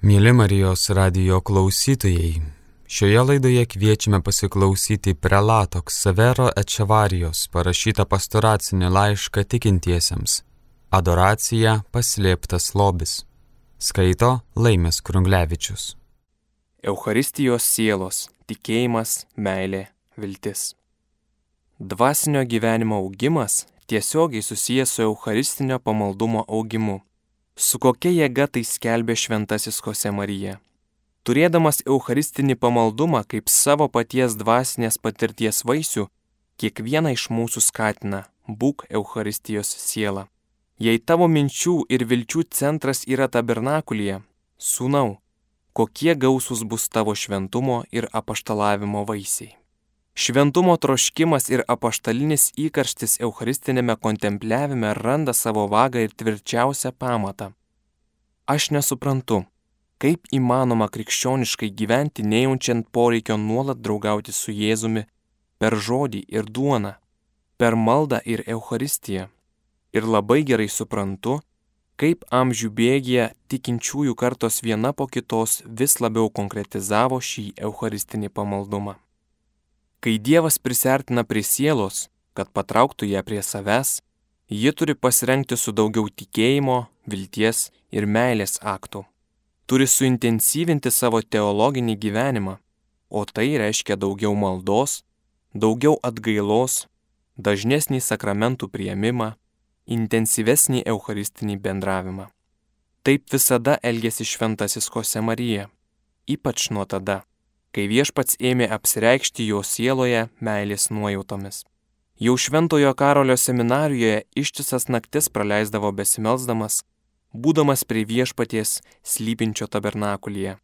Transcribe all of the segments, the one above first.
Mėly Marijos radio klausytojai, šioje laidoje kviečiame pasiklausyti prelato Ksavero Ečevarijos parašytą pastoracinį laišką tikintiesiems - Adoracija paslėptas lobis. Skaito Laimės Krunglevičius. Eucharistijos sielos - tikėjimas, meilė, viltis. Dvasinio gyvenimo augimas tiesiogiai susijęs su Eucharistinio pamaldumo augimu Su kokia jėga tai skelbė šventasis Jose Marija. Turėdamas Eucharistinį pamaldumą kaip savo paties dvasinės patirties vaisių, kiekvieną iš mūsų skatina - būk Eucharistijos siela. Jei tavo minčių ir vilčių centras yra tabernakulyje, sūnau, kokie gausūs bus tavo šventumo ir apaštalavimo vaisiai. Šventumo troškimas ir apaštalinis įkarštis Eucharistinėme kontempliavime randa savo vagą ir tvirčiausią pamatą. Aš nesuprantu, kaip įmanoma krikščioniškai gyventi nejaučiant poreikio nuolat draugauti su Jėzumi per žodį ir duoną, per maldą ir Eucharistiją. Ir labai gerai suprantu, kaip amžių bėgėje tikinčiųjų kartos viena po kitos vis labiau konkretizavo šį Eucharistinį pamaldumą. Kai Dievas prisertina prie sielos, kad patrauktų ją prie savęs, ji turi pasirengti su daugiau tikėjimo, vilties ir meilės aktų. Turi suintensyvinti savo teologinį gyvenimą, o tai reiškia daugiau maldos, daugiau atgailos, dažnesnį sakramentų prieimimą, intensyvesnį eucharistinį bendravimą. Taip visada elgėsi šventasis Kose Marija, ypač nuo tada, kai viešpats ėmė apsireikšti jo sieloje meilės nuojautomis. Jau šventojo karolio seminarijoje ištisas naktis praleisdavo besimelsdamas, būdamas prie viešpaties slypinčio tabernakulyje.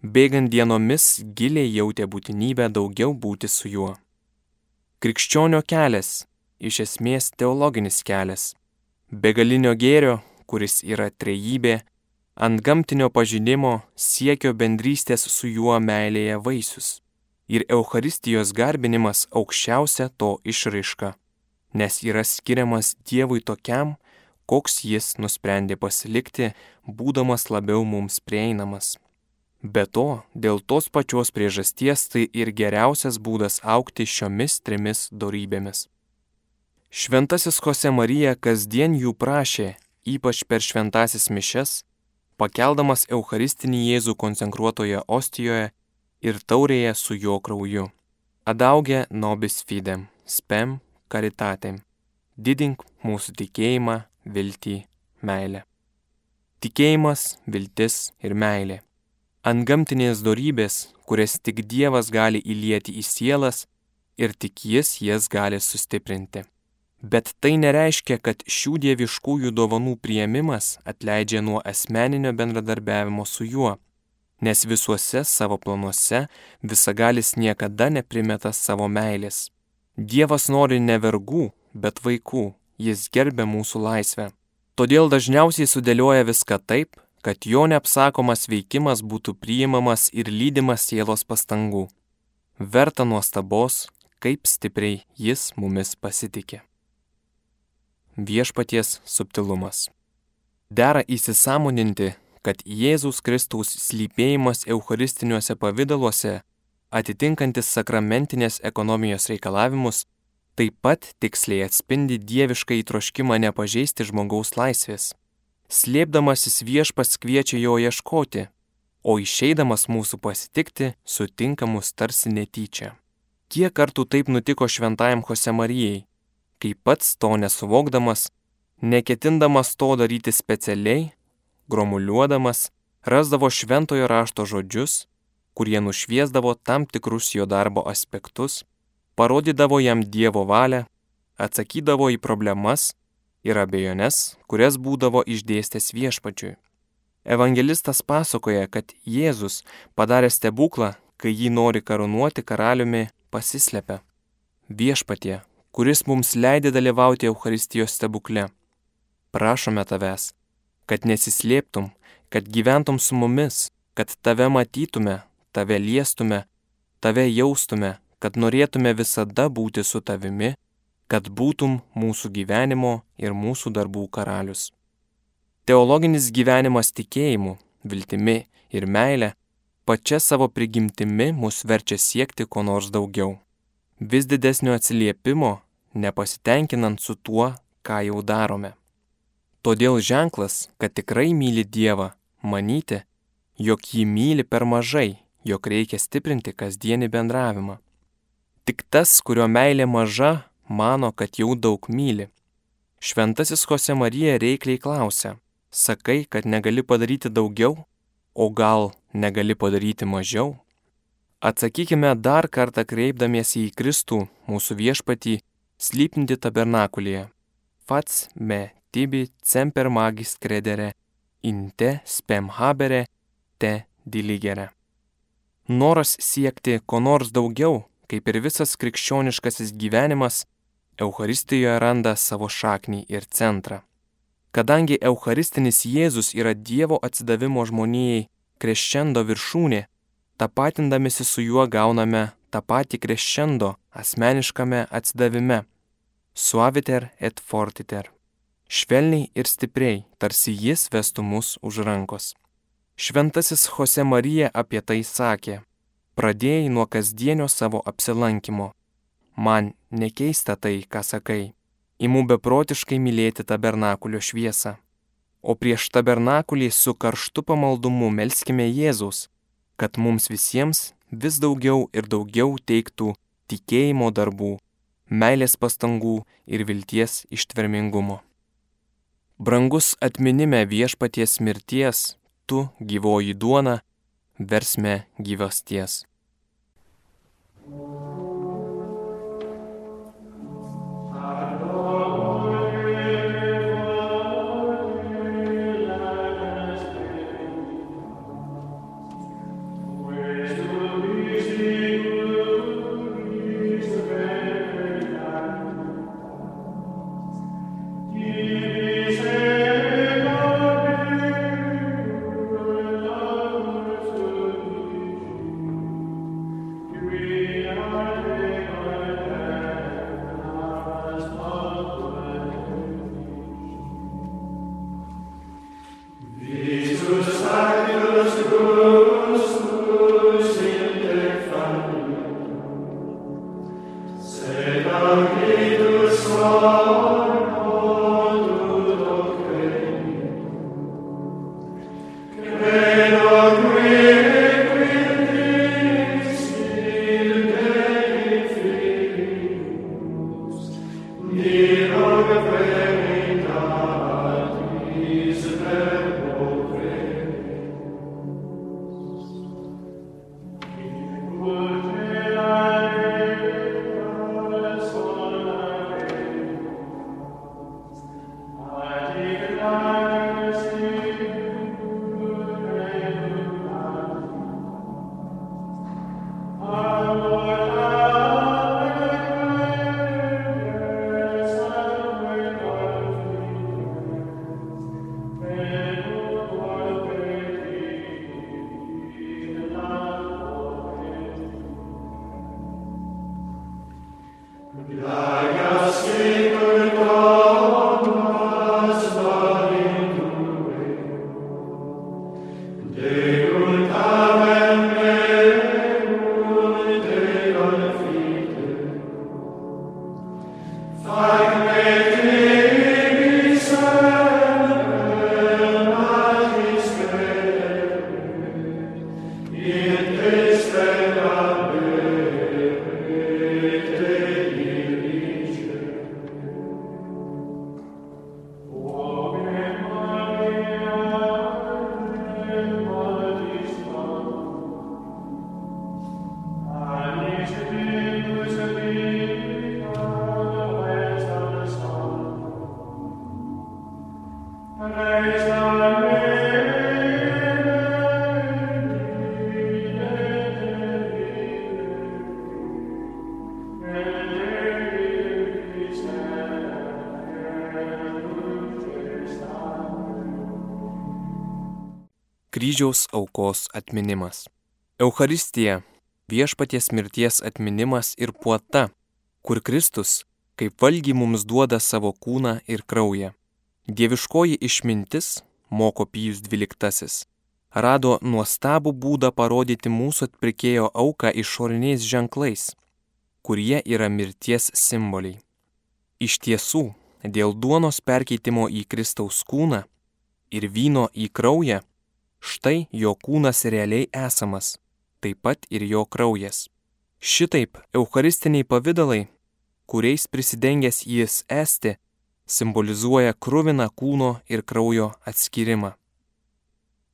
Bėgant dienomis giliai jautė būtinybę daugiau būti su juo. Krikščionio kelias - iš esmės teologinis kelias. Begalinio gėrio, kuris yra trejybė, ant gamtinio pažinimo siekio bendrystės su juo meilėje vaisius. Ir Eucharistijos garbinimas aukščiausia to išraiška, nes yra skiriamas Dievui tokiam, koks jis nusprendė pasilikti, būdamas labiau mums prieinamas. Be to, dėl tos pačios priežasties tai ir geriausias būdas aukti šiomis trimis darybėmis. Šventasis Jose Marija kasdien jų prašė, ypač per šventasis mišes, pakeldamas Eucharistinį Jėzų konsekruotoje ostijoje ir taurėje su jo krauju. Adaugė nobis fidem, spem karitatem. Didink mūsų tikėjimą viltį, meilę. Tikėjimas, viltis ir meilė. Antgamtinės darybės, kurias tik Dievas gali įlieti į sielas ir tik Jis jas gali sustiprinti. Bet tai nereiškia, kad šių dieviškųjų dovanų prieimimas atleidžia nuo asmeninio bendradarbiavimo su juo, nes visuose savo planuose visagalis niekada neprimeta savo meilės. Dievas nori ne vergų, bet vaikų, jis gerbė mūsų laisvę. Todėl dažniausiai sudėlioja viską taip, kad jo neapsakomas veikimas būtų priimamas ir lydimas sielos pastangų. Verta nuostabos, kaip stipriai jis mumis pasitikė. Viešpaties subtilumas. Dera įsisamoninti, kad Jėzus Kristaus slypėjimas eucharistiniuose pavydaluose, atitinkantis sakramentinės ekonomijos reikalavimus, taip pat tiksliai atspindi dievišką įtroškimą nepažeisti žmogaus laisvės. Slėpdamasis viešpas kviečia jo ieškoti, o išeidamas mūsų pasitikti sutinkamus tarsi netyčia. Kiek kartų taip nutiko šventajam Jose Marijai, kai pats to nesuvokdamas, neketindamas to daryti specialiai, gromuliuodamas, rasdavo šventojo rašto žodžius, kurie nušviesdavo tam tikrus jo darbo aspektus parodydavo jam Dievo valią, atsakydavo į problemas ir abejones, kurias būdavo išdėstęs viešpačiui. Evangelistas pasakoja, kad Jėzus padarė stebuklą, kai jį nori karūnuoti karaliumi, pasislepia. Viešpatie, kuris mums leidė dalyvauti Euharistijos stebukle. Prašome tavęs, kad nesislėptum, kad gyventum su mumis, kad tave matytume, tave liestume, tave jaustume, kad norėtume visada būti su tavimi, kad būtum mūsų gyvenimo ir mūsų darbų karalius. Teologinis gyvenimas tikėjimu viltimi ir meile, pačia savo prigimtimi mus verčia siekti ko nors daugiau. Vis didesnio atsiliepimo, nepasitenkinant su tuo, ką jau darome. Todėl ženklas, kad tikrai myli Dievą, manyti, jog jį myli per mažai, jog reikia stiprinti kasdienį bendravimą. Tik tas, kurio meilė maža, mano, kad jau daug myli. Šventasis Jose Marija reikliai klausia, sakai, kad negali padaryti daugiau, o gal negali padaryti mažiau? Atsakykime dar kartą kreipdamiesi į Kristų, mūsų viešpatį, slypinti tabernakulėje. Fats me tibi semper magis credere, inte spem habere te diligere. Noras siekti ko nors daugiau, kaip ir visas krikščioniškasis gyvenimas, Euharistijoje randa savo šaknį ir centrą. Kadangi Eucharistinis Jėzus yra Dievo atsidavimo žmonijai kreščendo viršūnė, tapatindamėsi su juo gauname tą patį kreščendo asmeniškame atsidavime - suaviter et fortiter. Švelniai ir stipriai, tarsi jis vestų mus už rankos. Šventasis Jose Marija apie tai sakė pradėjai nuo kasdienio savo apsilankimo. Man nekeista tai, ką sakai. Imu beprotiškai mylėti tabernakulio šviesą. O prieš tabernakulį su karštu pamaldumu melskime Jėzus, kad mums visiems vis daugiau ir daugiau teiktų tikėjimo darbų, meilės pastangų ir vilties ištvermingumo. Brangus atminime viešpaties mirties, tu gyvoji duona, versme gyvasties. Kryžiaus aukos atminimas. Euharistija - viešpaties mirties atminimas ir puota, kur Kristus kaip valgy mums duoda savo kūną ir kraują. Dieviškoji išmintis, moko Pijus XII, rado nuostabų būdą parodyti mūsų atpirkėjo auką išoriniais ženklais, kurie yra mirties simboliai. Iš tiesų, dėl duonos perkeitimo į Kristaus kūną ir vyno į kraują, štai jo kūnas realiai esamas, taip pat ir jo kraujas. Šitaip eucharistiniai pavydalai, kuriais prisidengęs jis esti, simbolizuoja krūviną kūno ir kraujo atskirimą.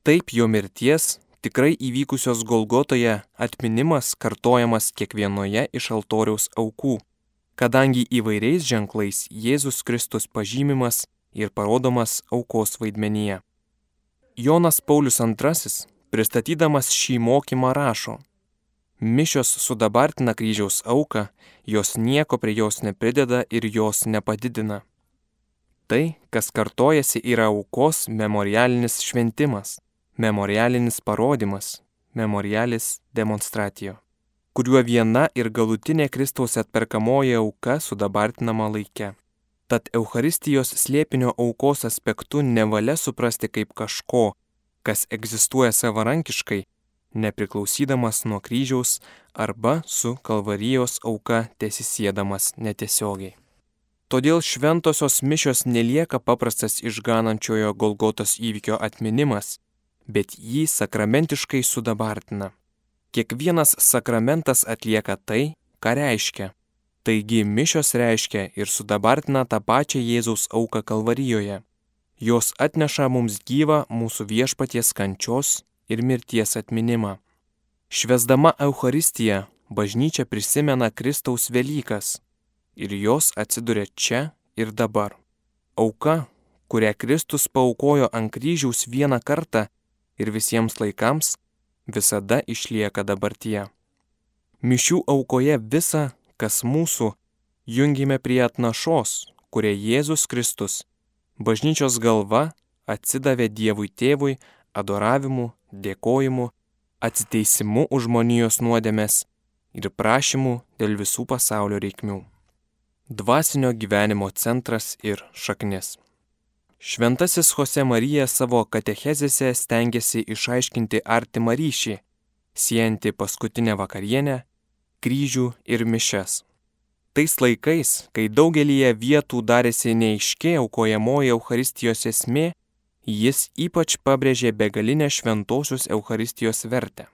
Taip jo mirties, tikrai įvykusios Golgotoje atminimas kartojamas kiekvienoje iš altoriaus aukų, kadangi įvairiais ženklais Jėzus Kristus pažymimas ir parodomas aukos vaidmenyje. Jonas Paulius II, pristatydamas šį mokymą, rašo, Mišios sudabartina kryžiaus auką, jos nieko prie jos neprideda ir jos nepadidina. Tai, kas kartojasi, yra aukos memorialinis šventimas, memorialinis parodimas, memorialis demonstratijo, kuriuo viena ir galutinė Kristaus atperkamoji auka sudabartinama laike. Tad Euharistijos slėpinio aukos aspektu nevalia suprasti kaip kažko, kas egzistuoja savarankiškai nepriklausydamas nuo kryžiaus arba su kalvarijos auka tiesisėdamas netiesiogiai. Todėl šventosios mišios nelieka paprastas išganančiojo Golgotos įvykio atminimas, bet jį sakramentiškai sudabartina. Kiekvienas sakramentas atlieka tai, ką reiškia. Taigi mišios reiškia ir sudabartina tą pačią Jėzaus auką Kalvarijoje. Jos atneša mums gyvą mūsų viešpaties kančios ir mirties atminimą. Švesdama Euharistiją, bažnyčia prisimena Kristaus Velykas ir jos atsiduria čia ir dabar. Auka, kurią Kristus paukojo ant kryžiaus vieną kartą ir visiems laikams, visada išlieka dabartyje. Mišių aukoje visa, kas mūsų, jungime prie atnašos, kurie Jėzus Kristus, bažnyčios galva, atsidavė Dievui tėvui adoravimu, dėkojimu, atsiteisimu už žmonijos nuodėmės ir prašymu dėl visų pasaulio reikmių. Dvasinio gyvenimo centras ir šaknis. Šventasis Jose Marija savo katechezėse stengiasi išaiškinti artimą ryšį, siejantį paskutinę vakarienę, kryžių ir mišes. Tais laikais, kai daugelie vietų darėsi neiškiai aukojamoji Euharistijos esmė, jis ypač pabrėžė begalinę šventosios Euharistijos vertę.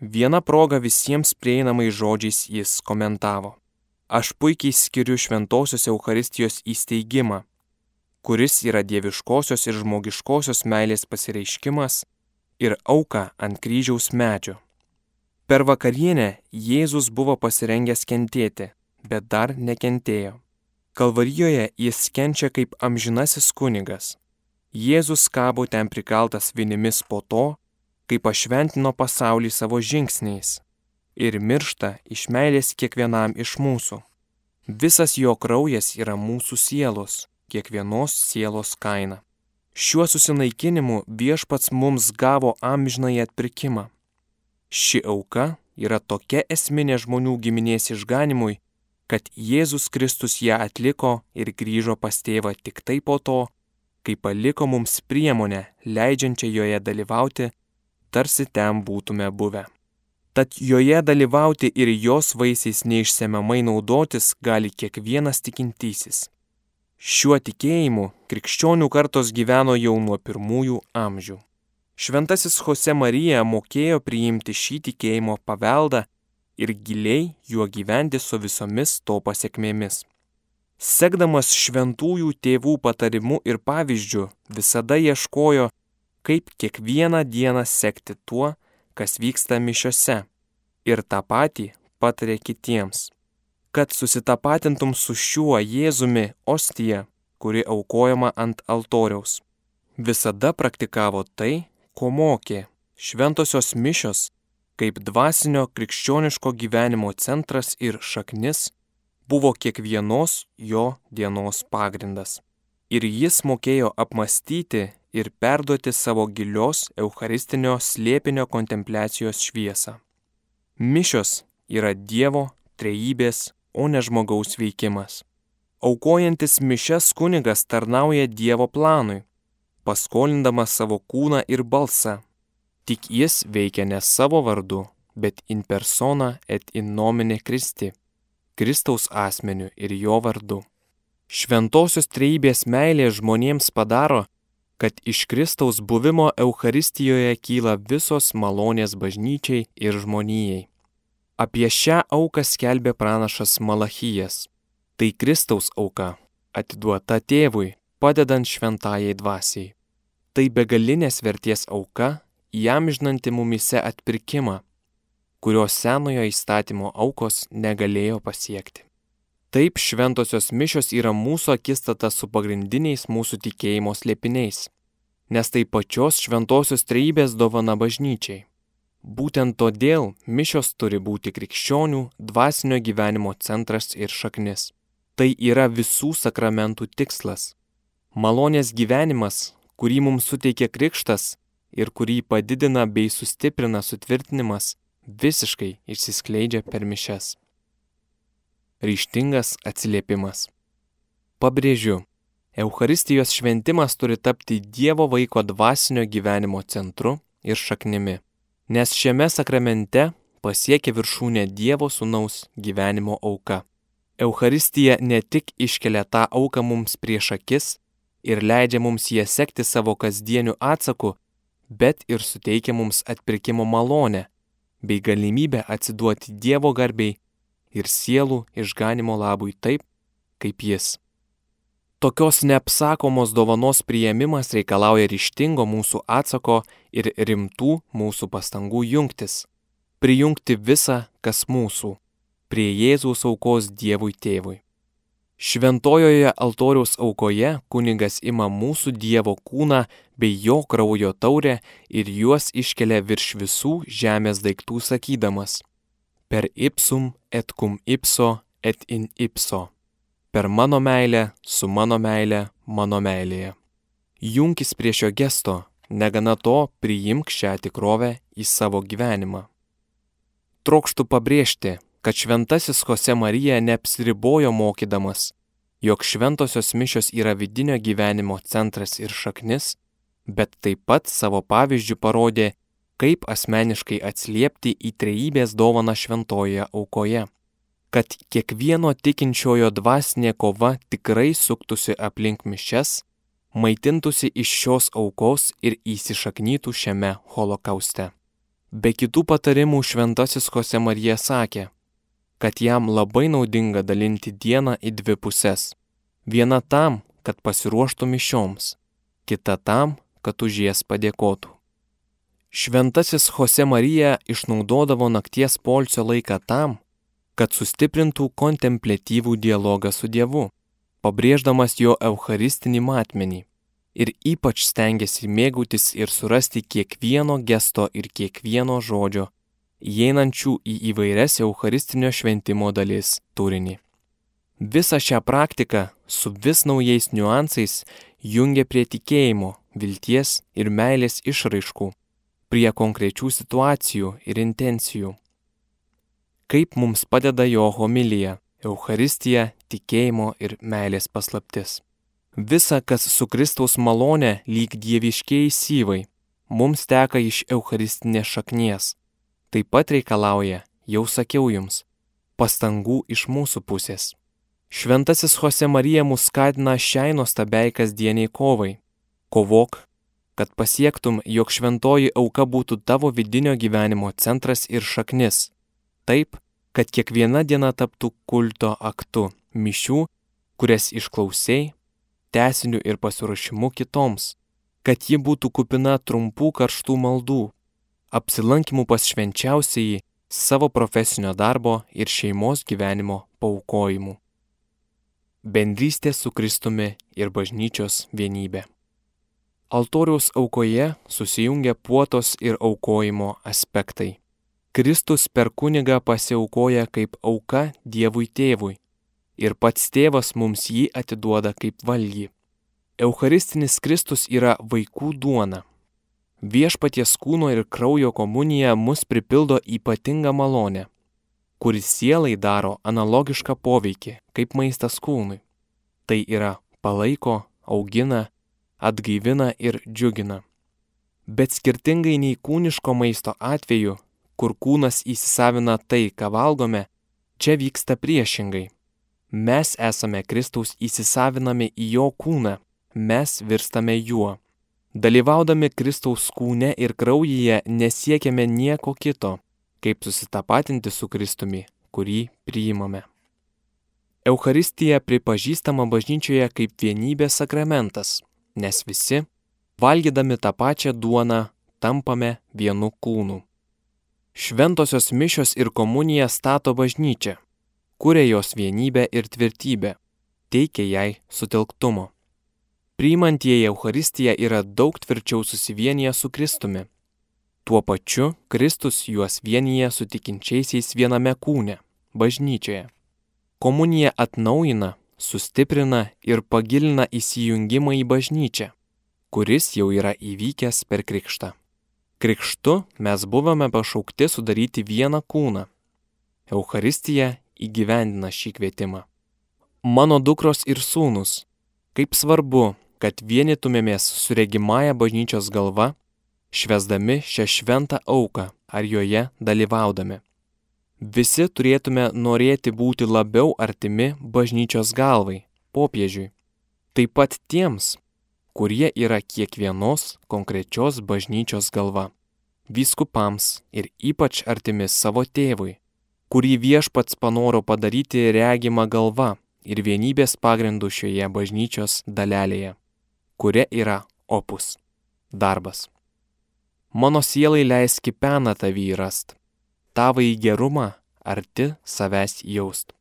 Viena proga visiems prieinamai žodžiais jis komentavo. Aš puikiai skiriu šventosios Euharistijos įsteigimą, kuris yra dieviškosios ir žmogiškosios meilės pasireiškimas ir auka ant kryžiaus medžio. Per vakarienę Jėzus buvo pasirengęs kentėti, bet dar nekentėjo. Kalvarijoje jis kenčia kaip amžinasis kunigas Jėzus kabo ten prikaltas vinimis po to, kai pašventino pasaulį savo žingsniais ir miršta iš meilės kiekvienam iš mūsų. Visas jo kraujas yra mūsų sielos, kiekvienos sielos kaina. Šiuo susinaikinimu viešpats mums gavo amžinai atpirkimą. Ši auka yra tokia esminė žmonių giminės išganimui, kad Jėzus Kristus ją atliko ir grįžo pas tėvą tik tai po to, kai paliko mums priemonę, leidžiančią joje dalyvauti, tarsi ten būtume buvę. Tad joje dalyvauti ir jos vaisiais neišsemiamai naudotis gali kiekvienas tikintysis. Šiuo tikėjimu krikščionių kartos gyveno jau nuo pirmųjų amžių. Šventasis Jose Marija mokėjo priimti šį tikėjimo paveldą ir giliai juo gyventi su visomis to pasiekmėmis. Sekdamas šventųjų tėvų patarimu ir pavyzdžiu, visada ieškojo, kaip kiekvieną dieną sekti tuo, kas vyksta mišiose. Ir tą patį patarė kitiems. Kad susitapatintum su šiuo Jėzumi ostija, kuri aukojama ant altoriaus. Visada praktikavo tai, ko mokė šventosios mišios, kaip dvasinio krikščioniško gyvenimo centras ir šaknis buvo kiekvienos jo dienos pagrindas. Ir jis mokėjo apmastyti ir perduoti savo gilios Eucharistinio slėpinio kontempliacijos šviesą. Mišios yra Dievo trejybės, o ne žmogaus veikimas. Aukojantis mišes kunigas tarnauja Dievo planui, paskolindamas savo kūną ir balsą. Tik jis veikia ne savo vardu, bet in persona et in nomine Kristi, Kristaus asmeniu ir jo vardu. Šventosios treibės meilė žmonėms padaro, kad iš Kristaus buvimo Euharistijoje kyla visos malonės bažnyčiai ir žmonijai. Apie šią auką skelbė pranašas Malachijas. Tai Kristaus auka, atiduota tėvui, padedant šventajai dvasiai. Tai begalinės verties auka, įamžinanti mumise atpirkimą, kurios senojo įstatymo aukos negalėjo pasiekti. Taip šventosios mišios yra mūsų akistata su pagrindiniais mūsų tikėjimo slėpiniais, nes tai pačios šventosios treibės dovana bažnyčiai. Būtent todėl mišios turi būti krikščionių dvasinio gyvenimo centras ir šaknis. Tai yra visų sakramentų tikslas. Malonės gyvenimas, kurį mums suteikia krikštas ir kurį padidina bei sustiprina sutvirtinimas, visiškai išsiskleidžia per mišes. Ryštingas atsiliepimas. Pabrėžiu, Eucharistijos šventimas turi tapti Dievo vaiko dvasinio gyvenimo centru ir šaknimi nes šiame sakramente pasiekia viršūnę Dievo Sūnaus gyvenimo auka. Euharistija ne tik iškelia tą auką mums prieš akis ir leidžia mums jie sekti savo kasdieniu atsaku, bet ir suteikia mums atpirkimo malonę bei galimybę atsiduoti Dievo garbiai ir sielų išganimo labui taip, kaip Jis. Tokios neapsakomos dovanos prieimimas reikalauja ryštingo mūsų atsako ir rimtų mūsų pastangų jungtis. Prijungti visą, kas mūsų, prie Jėzaus aukos Dievui tėvui. Šventojoje altoriaus aukoje kunigas ima mūsų Dievo kūną bei jo kraujo taurę ir juos iškelia virš visų žemės daiktų sakydamas - per ipsum et cum ipso et in ipso per mano meilę, su mano meilė, mano meilėje. Junkis prie šio gesto, negana to priimk šią tikrovę į savo gyvenimą. Trokštų pabrėžti, kad šventasis Jose Marija neapsiribojo mokydamas, jog šventosios mišios yra vidinio gyvenimo centras ir šaknis, bet taip pat savo pavyzdžių parodė, kaip asmeniškai atsliepti į trejybės dovaną šventoje aukoje kad kiekvieno tikinčiojo dvasinė kova tikrai suktųsi aplink mišes, maitintųsi iš šios aukos ir įsišaknytų šiame holokauste. Be kitų patarimų šventasis Jose Marija sakė, kad jam labai naudinga dalinti dieną į dvi puses. Viena tam, kad pasiruoštų mišioms, kita tam, kad už jas padėkotų. Šventasis Jose Marija išnaudodavo nakties polsio laiką tam, kad sustiprintų kontemplatyvų dialogą su Dievu, pabrėždamas jo eucharistinį matmenį ir ypač stengiasi mėgautis ir surasti kiekvieno gesto ir kiekvieno žodžio, įeinančių į įvairias eucharistinio šventimo dalis turinį. Visą šią praktiką su vis naujais niuansais jungia prie tikėjimo, vilties ir meilės išraiškų, prie konkrečių situacijų ir intencijų kaip mums padeda jo homilija, Euharistija, tikėjimo ir meilės paslaptis. Visa, kas su Kristaus malone lyg dieviškiai syvai, mums teka iš Eucharistinės šaknies. Taip pat reikalauja, jau sakiau jums, pastangų iš mūsų pusės. Šventasis Jose Marija mus skatina šiai nuostabiai kasdieniai kovai. Kovok, kad pasiektum, jog šventoji auka būtų tavo vidinio gyvenimo centras ir šaknis taip, kad kiekviena diena taptų kulto aktu, mišių, kurias išklausiai, tesiniu ir pasiruošimu kitoms, kad ji būtų kupina trumpų karštų maldų, apsilankimų pas švenčiausiai savo profesinio darbo ir šeimos gyvenimo paukojimų. Bendrystė su Kristumi ir bažnyčios vienybė. Altoriaus aukoje susijungia puotos ir aukojimo aspektai. Kristus per kunigą pasiaukoja kaip auka Dievui tėvui ir pats tėvas mums jį atiduoda kaip valgy. Eucharistinis Kristus yra vaikų duona. Viešpaties kūno ir kraujo komunija mus pripildo ypatingą malonę, kuris sielai daro analogišką poveikį kaip maistas kūnui. Tai yra palaiko, augina, atgaivina ir džiugina. Bet skirtingai nei kūniško maisto atveju, kur kūnas įsisavina tai, ką valgome, čia vyksta priešingai. Mes esame Kristaus įsisavinami į jo kūną, mes virstame juo. Dalyvaudami Kristaus kūne ir kraujyje nesiekiame nieko kito, kaip susitapatinti su Kristumi, kurį priimame. Euharistija pripažįstama bažnyčioje kaip vienybės sakramentas, nes visi, valgydami tą pačią duoną, tampame vienu kūnu. Šventosios mišios ir komunija stato bažnyčią, kuria jos vienybę ir tvirtybę, teikia jai sutelktumo. Priimantieji Euharistiją yra daug tvirčiau susivienyje su Kristumi. Tuo pačiu Kristus juos vienyje su tikinčiaisiais viename kūne - bažnyčioje. Komunija atnaujina, sustiprina ir pagilina įsijungimą į bažnyčią, kuris jau yra įvykęs per krikštą. Krikštu mes buvome pašaukti sudaryti vieną kūną. Euharistija įgyvendina šį kvietimą. Mano dukros ir sūnus, kaip svarbu, kad vienytumėmės su regimąją bažnyčios galva, švesdami šią šventą auką ar joje dalyvaudami. Visi turėtume norėti būti labiau artimi bažnyčios galvai, popiežiui. Taip pat tiems, kurie yra kiekvienos konkrečios bažnyčios galva. Vyskupams ir ypač artimi savo tėvui, kurį viešpats panoro padaryti regimą galva ir vienybės pagrindų šioje bažnyčios dalelėje, kuria yra opus - darbas. Mano sielai leiski peną tavį rast tavąjį gerumą arti savęs jaust.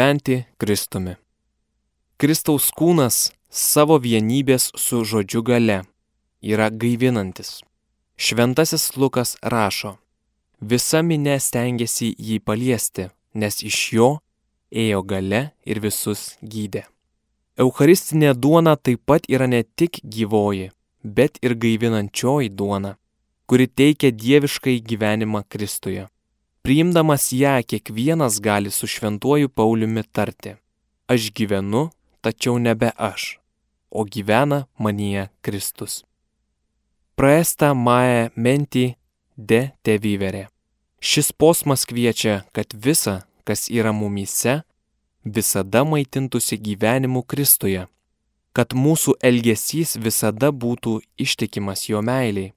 Gyventi Kristumi. Kristaus kūnas savo vienybės su žodžiu gale yra gaivinantis. Šventasis Lukas rašo, visa minė stengiasi jį paliesti, nes iš jo ėjo gale ir visus gydė. Eucharistinė duona taip pat yra ne tik gyvoji, bet ir gaivinančioji duona, kuri teikia dieviškai gyvenimą Kristuje. Priimdamas ją kiekvienas gali su šventuoju Pauliumi tarti, aš gyvenu, tačiau nebe aš, o gyvena manyje Kristus. Praesta mae menti de te vivere. Šis posmas kviečia, kad visa, kas yra mumyse, visada maitintųsi gyvenimu Kristuje, kad mūsų elgesys visada būtų ištikimas jo meiliai,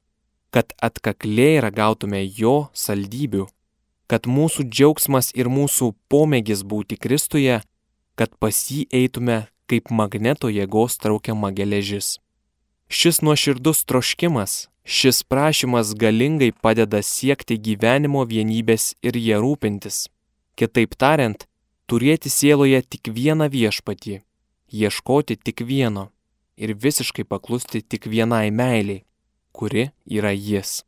kad atkakliai ragautume jo saldybių kad mūsų džiaugsmas ir mūsų pomėgis būti Kristuje, kad pas jį eitume kaip magneto jėgos traukiama geležis. Šis nuoširdus troškimas, šis prašymas galingai padeda siekti gyvenimo vienybės ir jie rūpintis. Kitaip tariant, turėti sieloje tik vieną viešpatį, ieškoti tik vieno ir visiškai paklusti tik vienai meiliai, kuri yra jis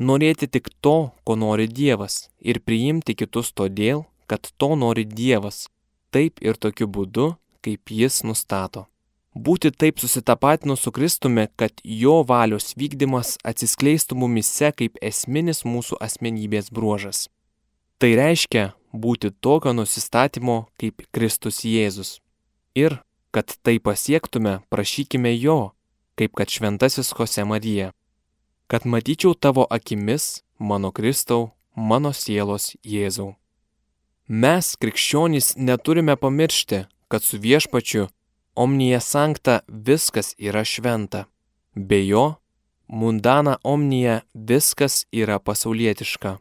norėti tik to, ko nori Dievas ir priimti kitus todėl, kad to nori Dievas, taip ir tokiu būdu, kaip Jis nustato. Būti taip susitapatinu su Kristumi, kad jo valios vykdymas atsiskleistų mumise kaip esminis mūsų asmenybės bruožas. Tai reiškia būti tokio nusistatymo kaip Kristus Jėzus. Ir, kad tai pasiektume, prašykime jo, kaip kad šventasis Jose Marija kad matyčiau tavo akimis, mano Kristau, mano sielos Jėzau. Mes, krikščionys, neturime pamiršti, kad su viešpačiu omnija sankta viskas yra šventa. Be jo, mundana omnija viskas yra pasaulietiška.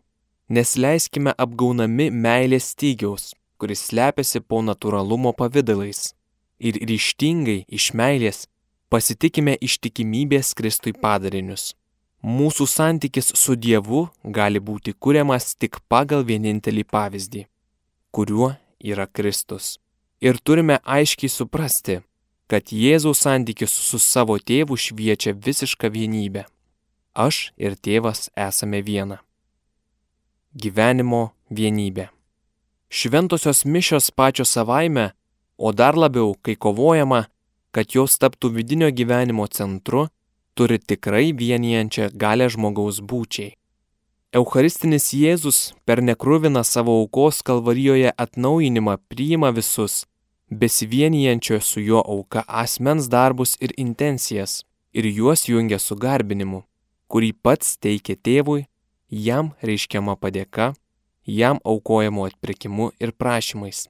Nesleiskime apgaunami meilės stygiaus, kuris slepiasi po natūralumo pavydalais. Ir ryštingai iš meilės pasitikime ištikimybės Kristui padarinius. Mūsų santykis su Dievu gali būti kuriamas tik pagal vienintelį pavyzdį, kuriuo yra Kristus. Ir turime aiškiai suprasti, kad Jėzaus santykis su savo tėvu šviečia visišką vienybę. Aš ir tėvas esame viena. Gyvenimo vienybė. Šventosios mišios pačios savaime, o dar labiau, kai kovojama, kad jos taptų vidinio gyvenimo centru, turi tikrai vienijančią galę žmogaus būčiai. Eucharistinis Jėzus per nekruviną savo aukos kalvarijoje atnaujinimą priima visus, besivienijančio su jo auka asmens darbus ir intencijas ir juos jungia su garbinimu, kurį pats teikia tėvui, jam reiškiama padėka, jam aukojamo atpirkimu ir prašymais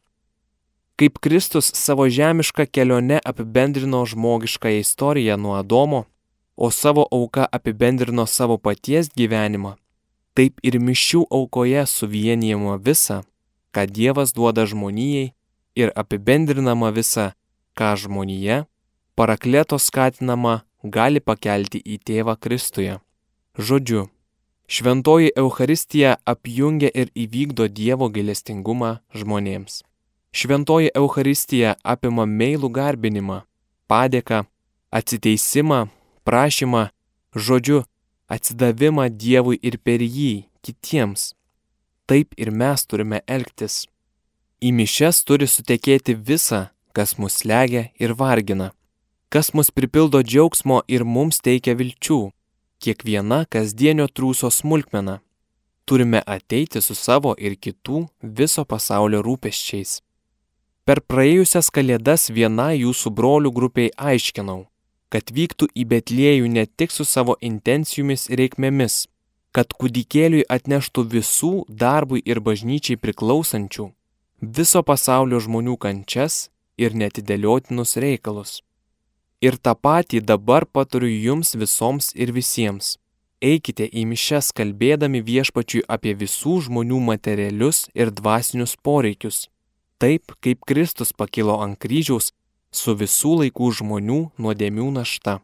kaip Kristus savo žemišką kelionę apibendrino žmogišką istoriją nuo Adomo, o savo auka apibendrino savo paties gyvenimą, taip ir mišių aukoje suvienijama visa, ką Dievas duoda žmonijai ir apibendrinama visa, ką žmonija, parakleto skatinama, gali pakelti į tėvą Kristuje. Žodžiu, šventoji Euharistija apjungia ir įvykdo Dievo gailestingumą žmonėms. Šventoji Euharistija apima meilų garbinimą, padėką, atsiteisimą, prašymą, žodžiu, atsidavimą Dievui ir per jį kitiems. Taip ir mes turime elgtis. Į mišes turi sutekėti visa, kas mus legia ir vargina, kas mus pripildo džiaugsmo ir mums teikia vilčių, kiekviena kasdienio trūso smulkmena. Turime ateiti su savo ir kitų viso pasaulio rūpeščiais. Per praėjusias kalėdas viena jūsų brolių grupiai aiškinau, kad vyktų į Betliejų ne tik su savo intencijomis ir reikmėmis, kad kūdikėliui atneštų visų darbui ir bažnyčiai priklausančių, viso pasaulio žmonių kančias ir netidėliotinus reikalus. Ir tą patį dabar patariu jums visoms ir visiems. Eikite į mišes kalbėdami viešpačiui apie visų žmonių materialius ir dvasinius poreikius taip kaip Kristus pakilo ant kryžiaus su visų laikų žmonių nuodėmių našta.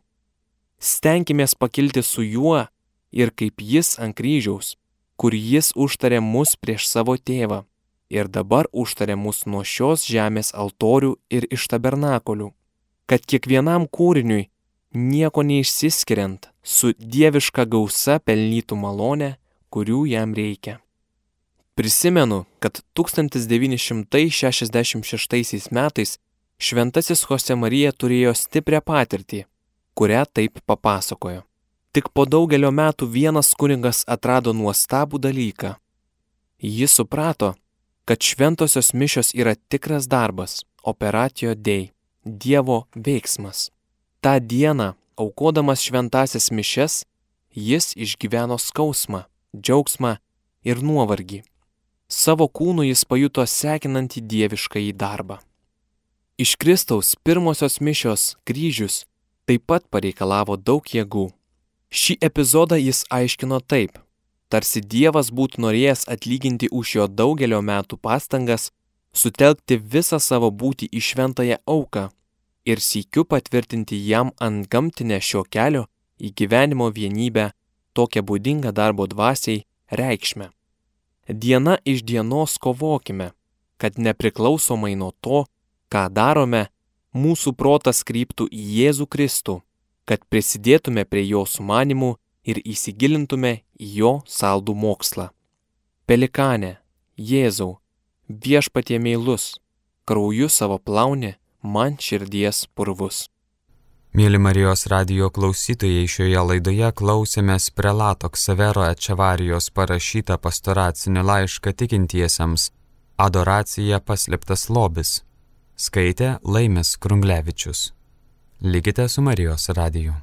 Stenkimės pakilti su juo ir kaip jis ant kryžiaus, kur jis užtarė mus prieš savo tėvą ir dabar užtarė mus nuo šios žemės altorių ir iš tabernakolių, kad kiekvienam kūriniui nieko neišsiskiriant su dieviška gausa pelnytų malonę, kurių jam reikia. Prisimenu, kad 1966 metais šventasis Jose Marija turėjo stiprią patirtį, kurią taip papasakojo. Tik po daugelio metų vienas kuningas atrado nuostabų dalyką. Jis suprato, kad šventosios mišios yra tikras darbas, operacijo dei, Dievo veiksmas. Ta diena, aukodamas šventasias mišes, jis išgyveno skausmą, džiaugsmą ir nuovargį. Savo kūnu jis pajuto sekinantį dievišką į darbą. Iš Kristaus pirmosios mišios kryžius taip pat pareikalavo daug jėgų. Šį epizodą jis aiškino taip, tarsi Dievas būtų norėjęs atlyginti už jo daugelio metų pastangas, sutelkti visą savo būtį į šventąją auką ir sykiu patvirtinti jam ant gamtinę šio kelio į gyvenimo vienybę tokią būdingą darbo dvasiai reikšmę diena iš dienos kovokime, kad nepriklausomai nuo to, ką darome, mūsų protas kryptų į Jėzų Kristų, kad prisidėtume prie jo sumanimų ir įsigilintume į jo saldų mokslą. Pelikanė, Jėzau, viešpatie meilus, krauju savo plauni man širdies purvus. Mėly Marijos radio klausytojai, šioje laidoje klausėmės prelato Ksavero Ečevarijos parašytą pastoracinį laišką tikintiesiems Adoracija paslėptas lobis. Skaitė Laimis Krunglevičius. Likite su Marijos radiju.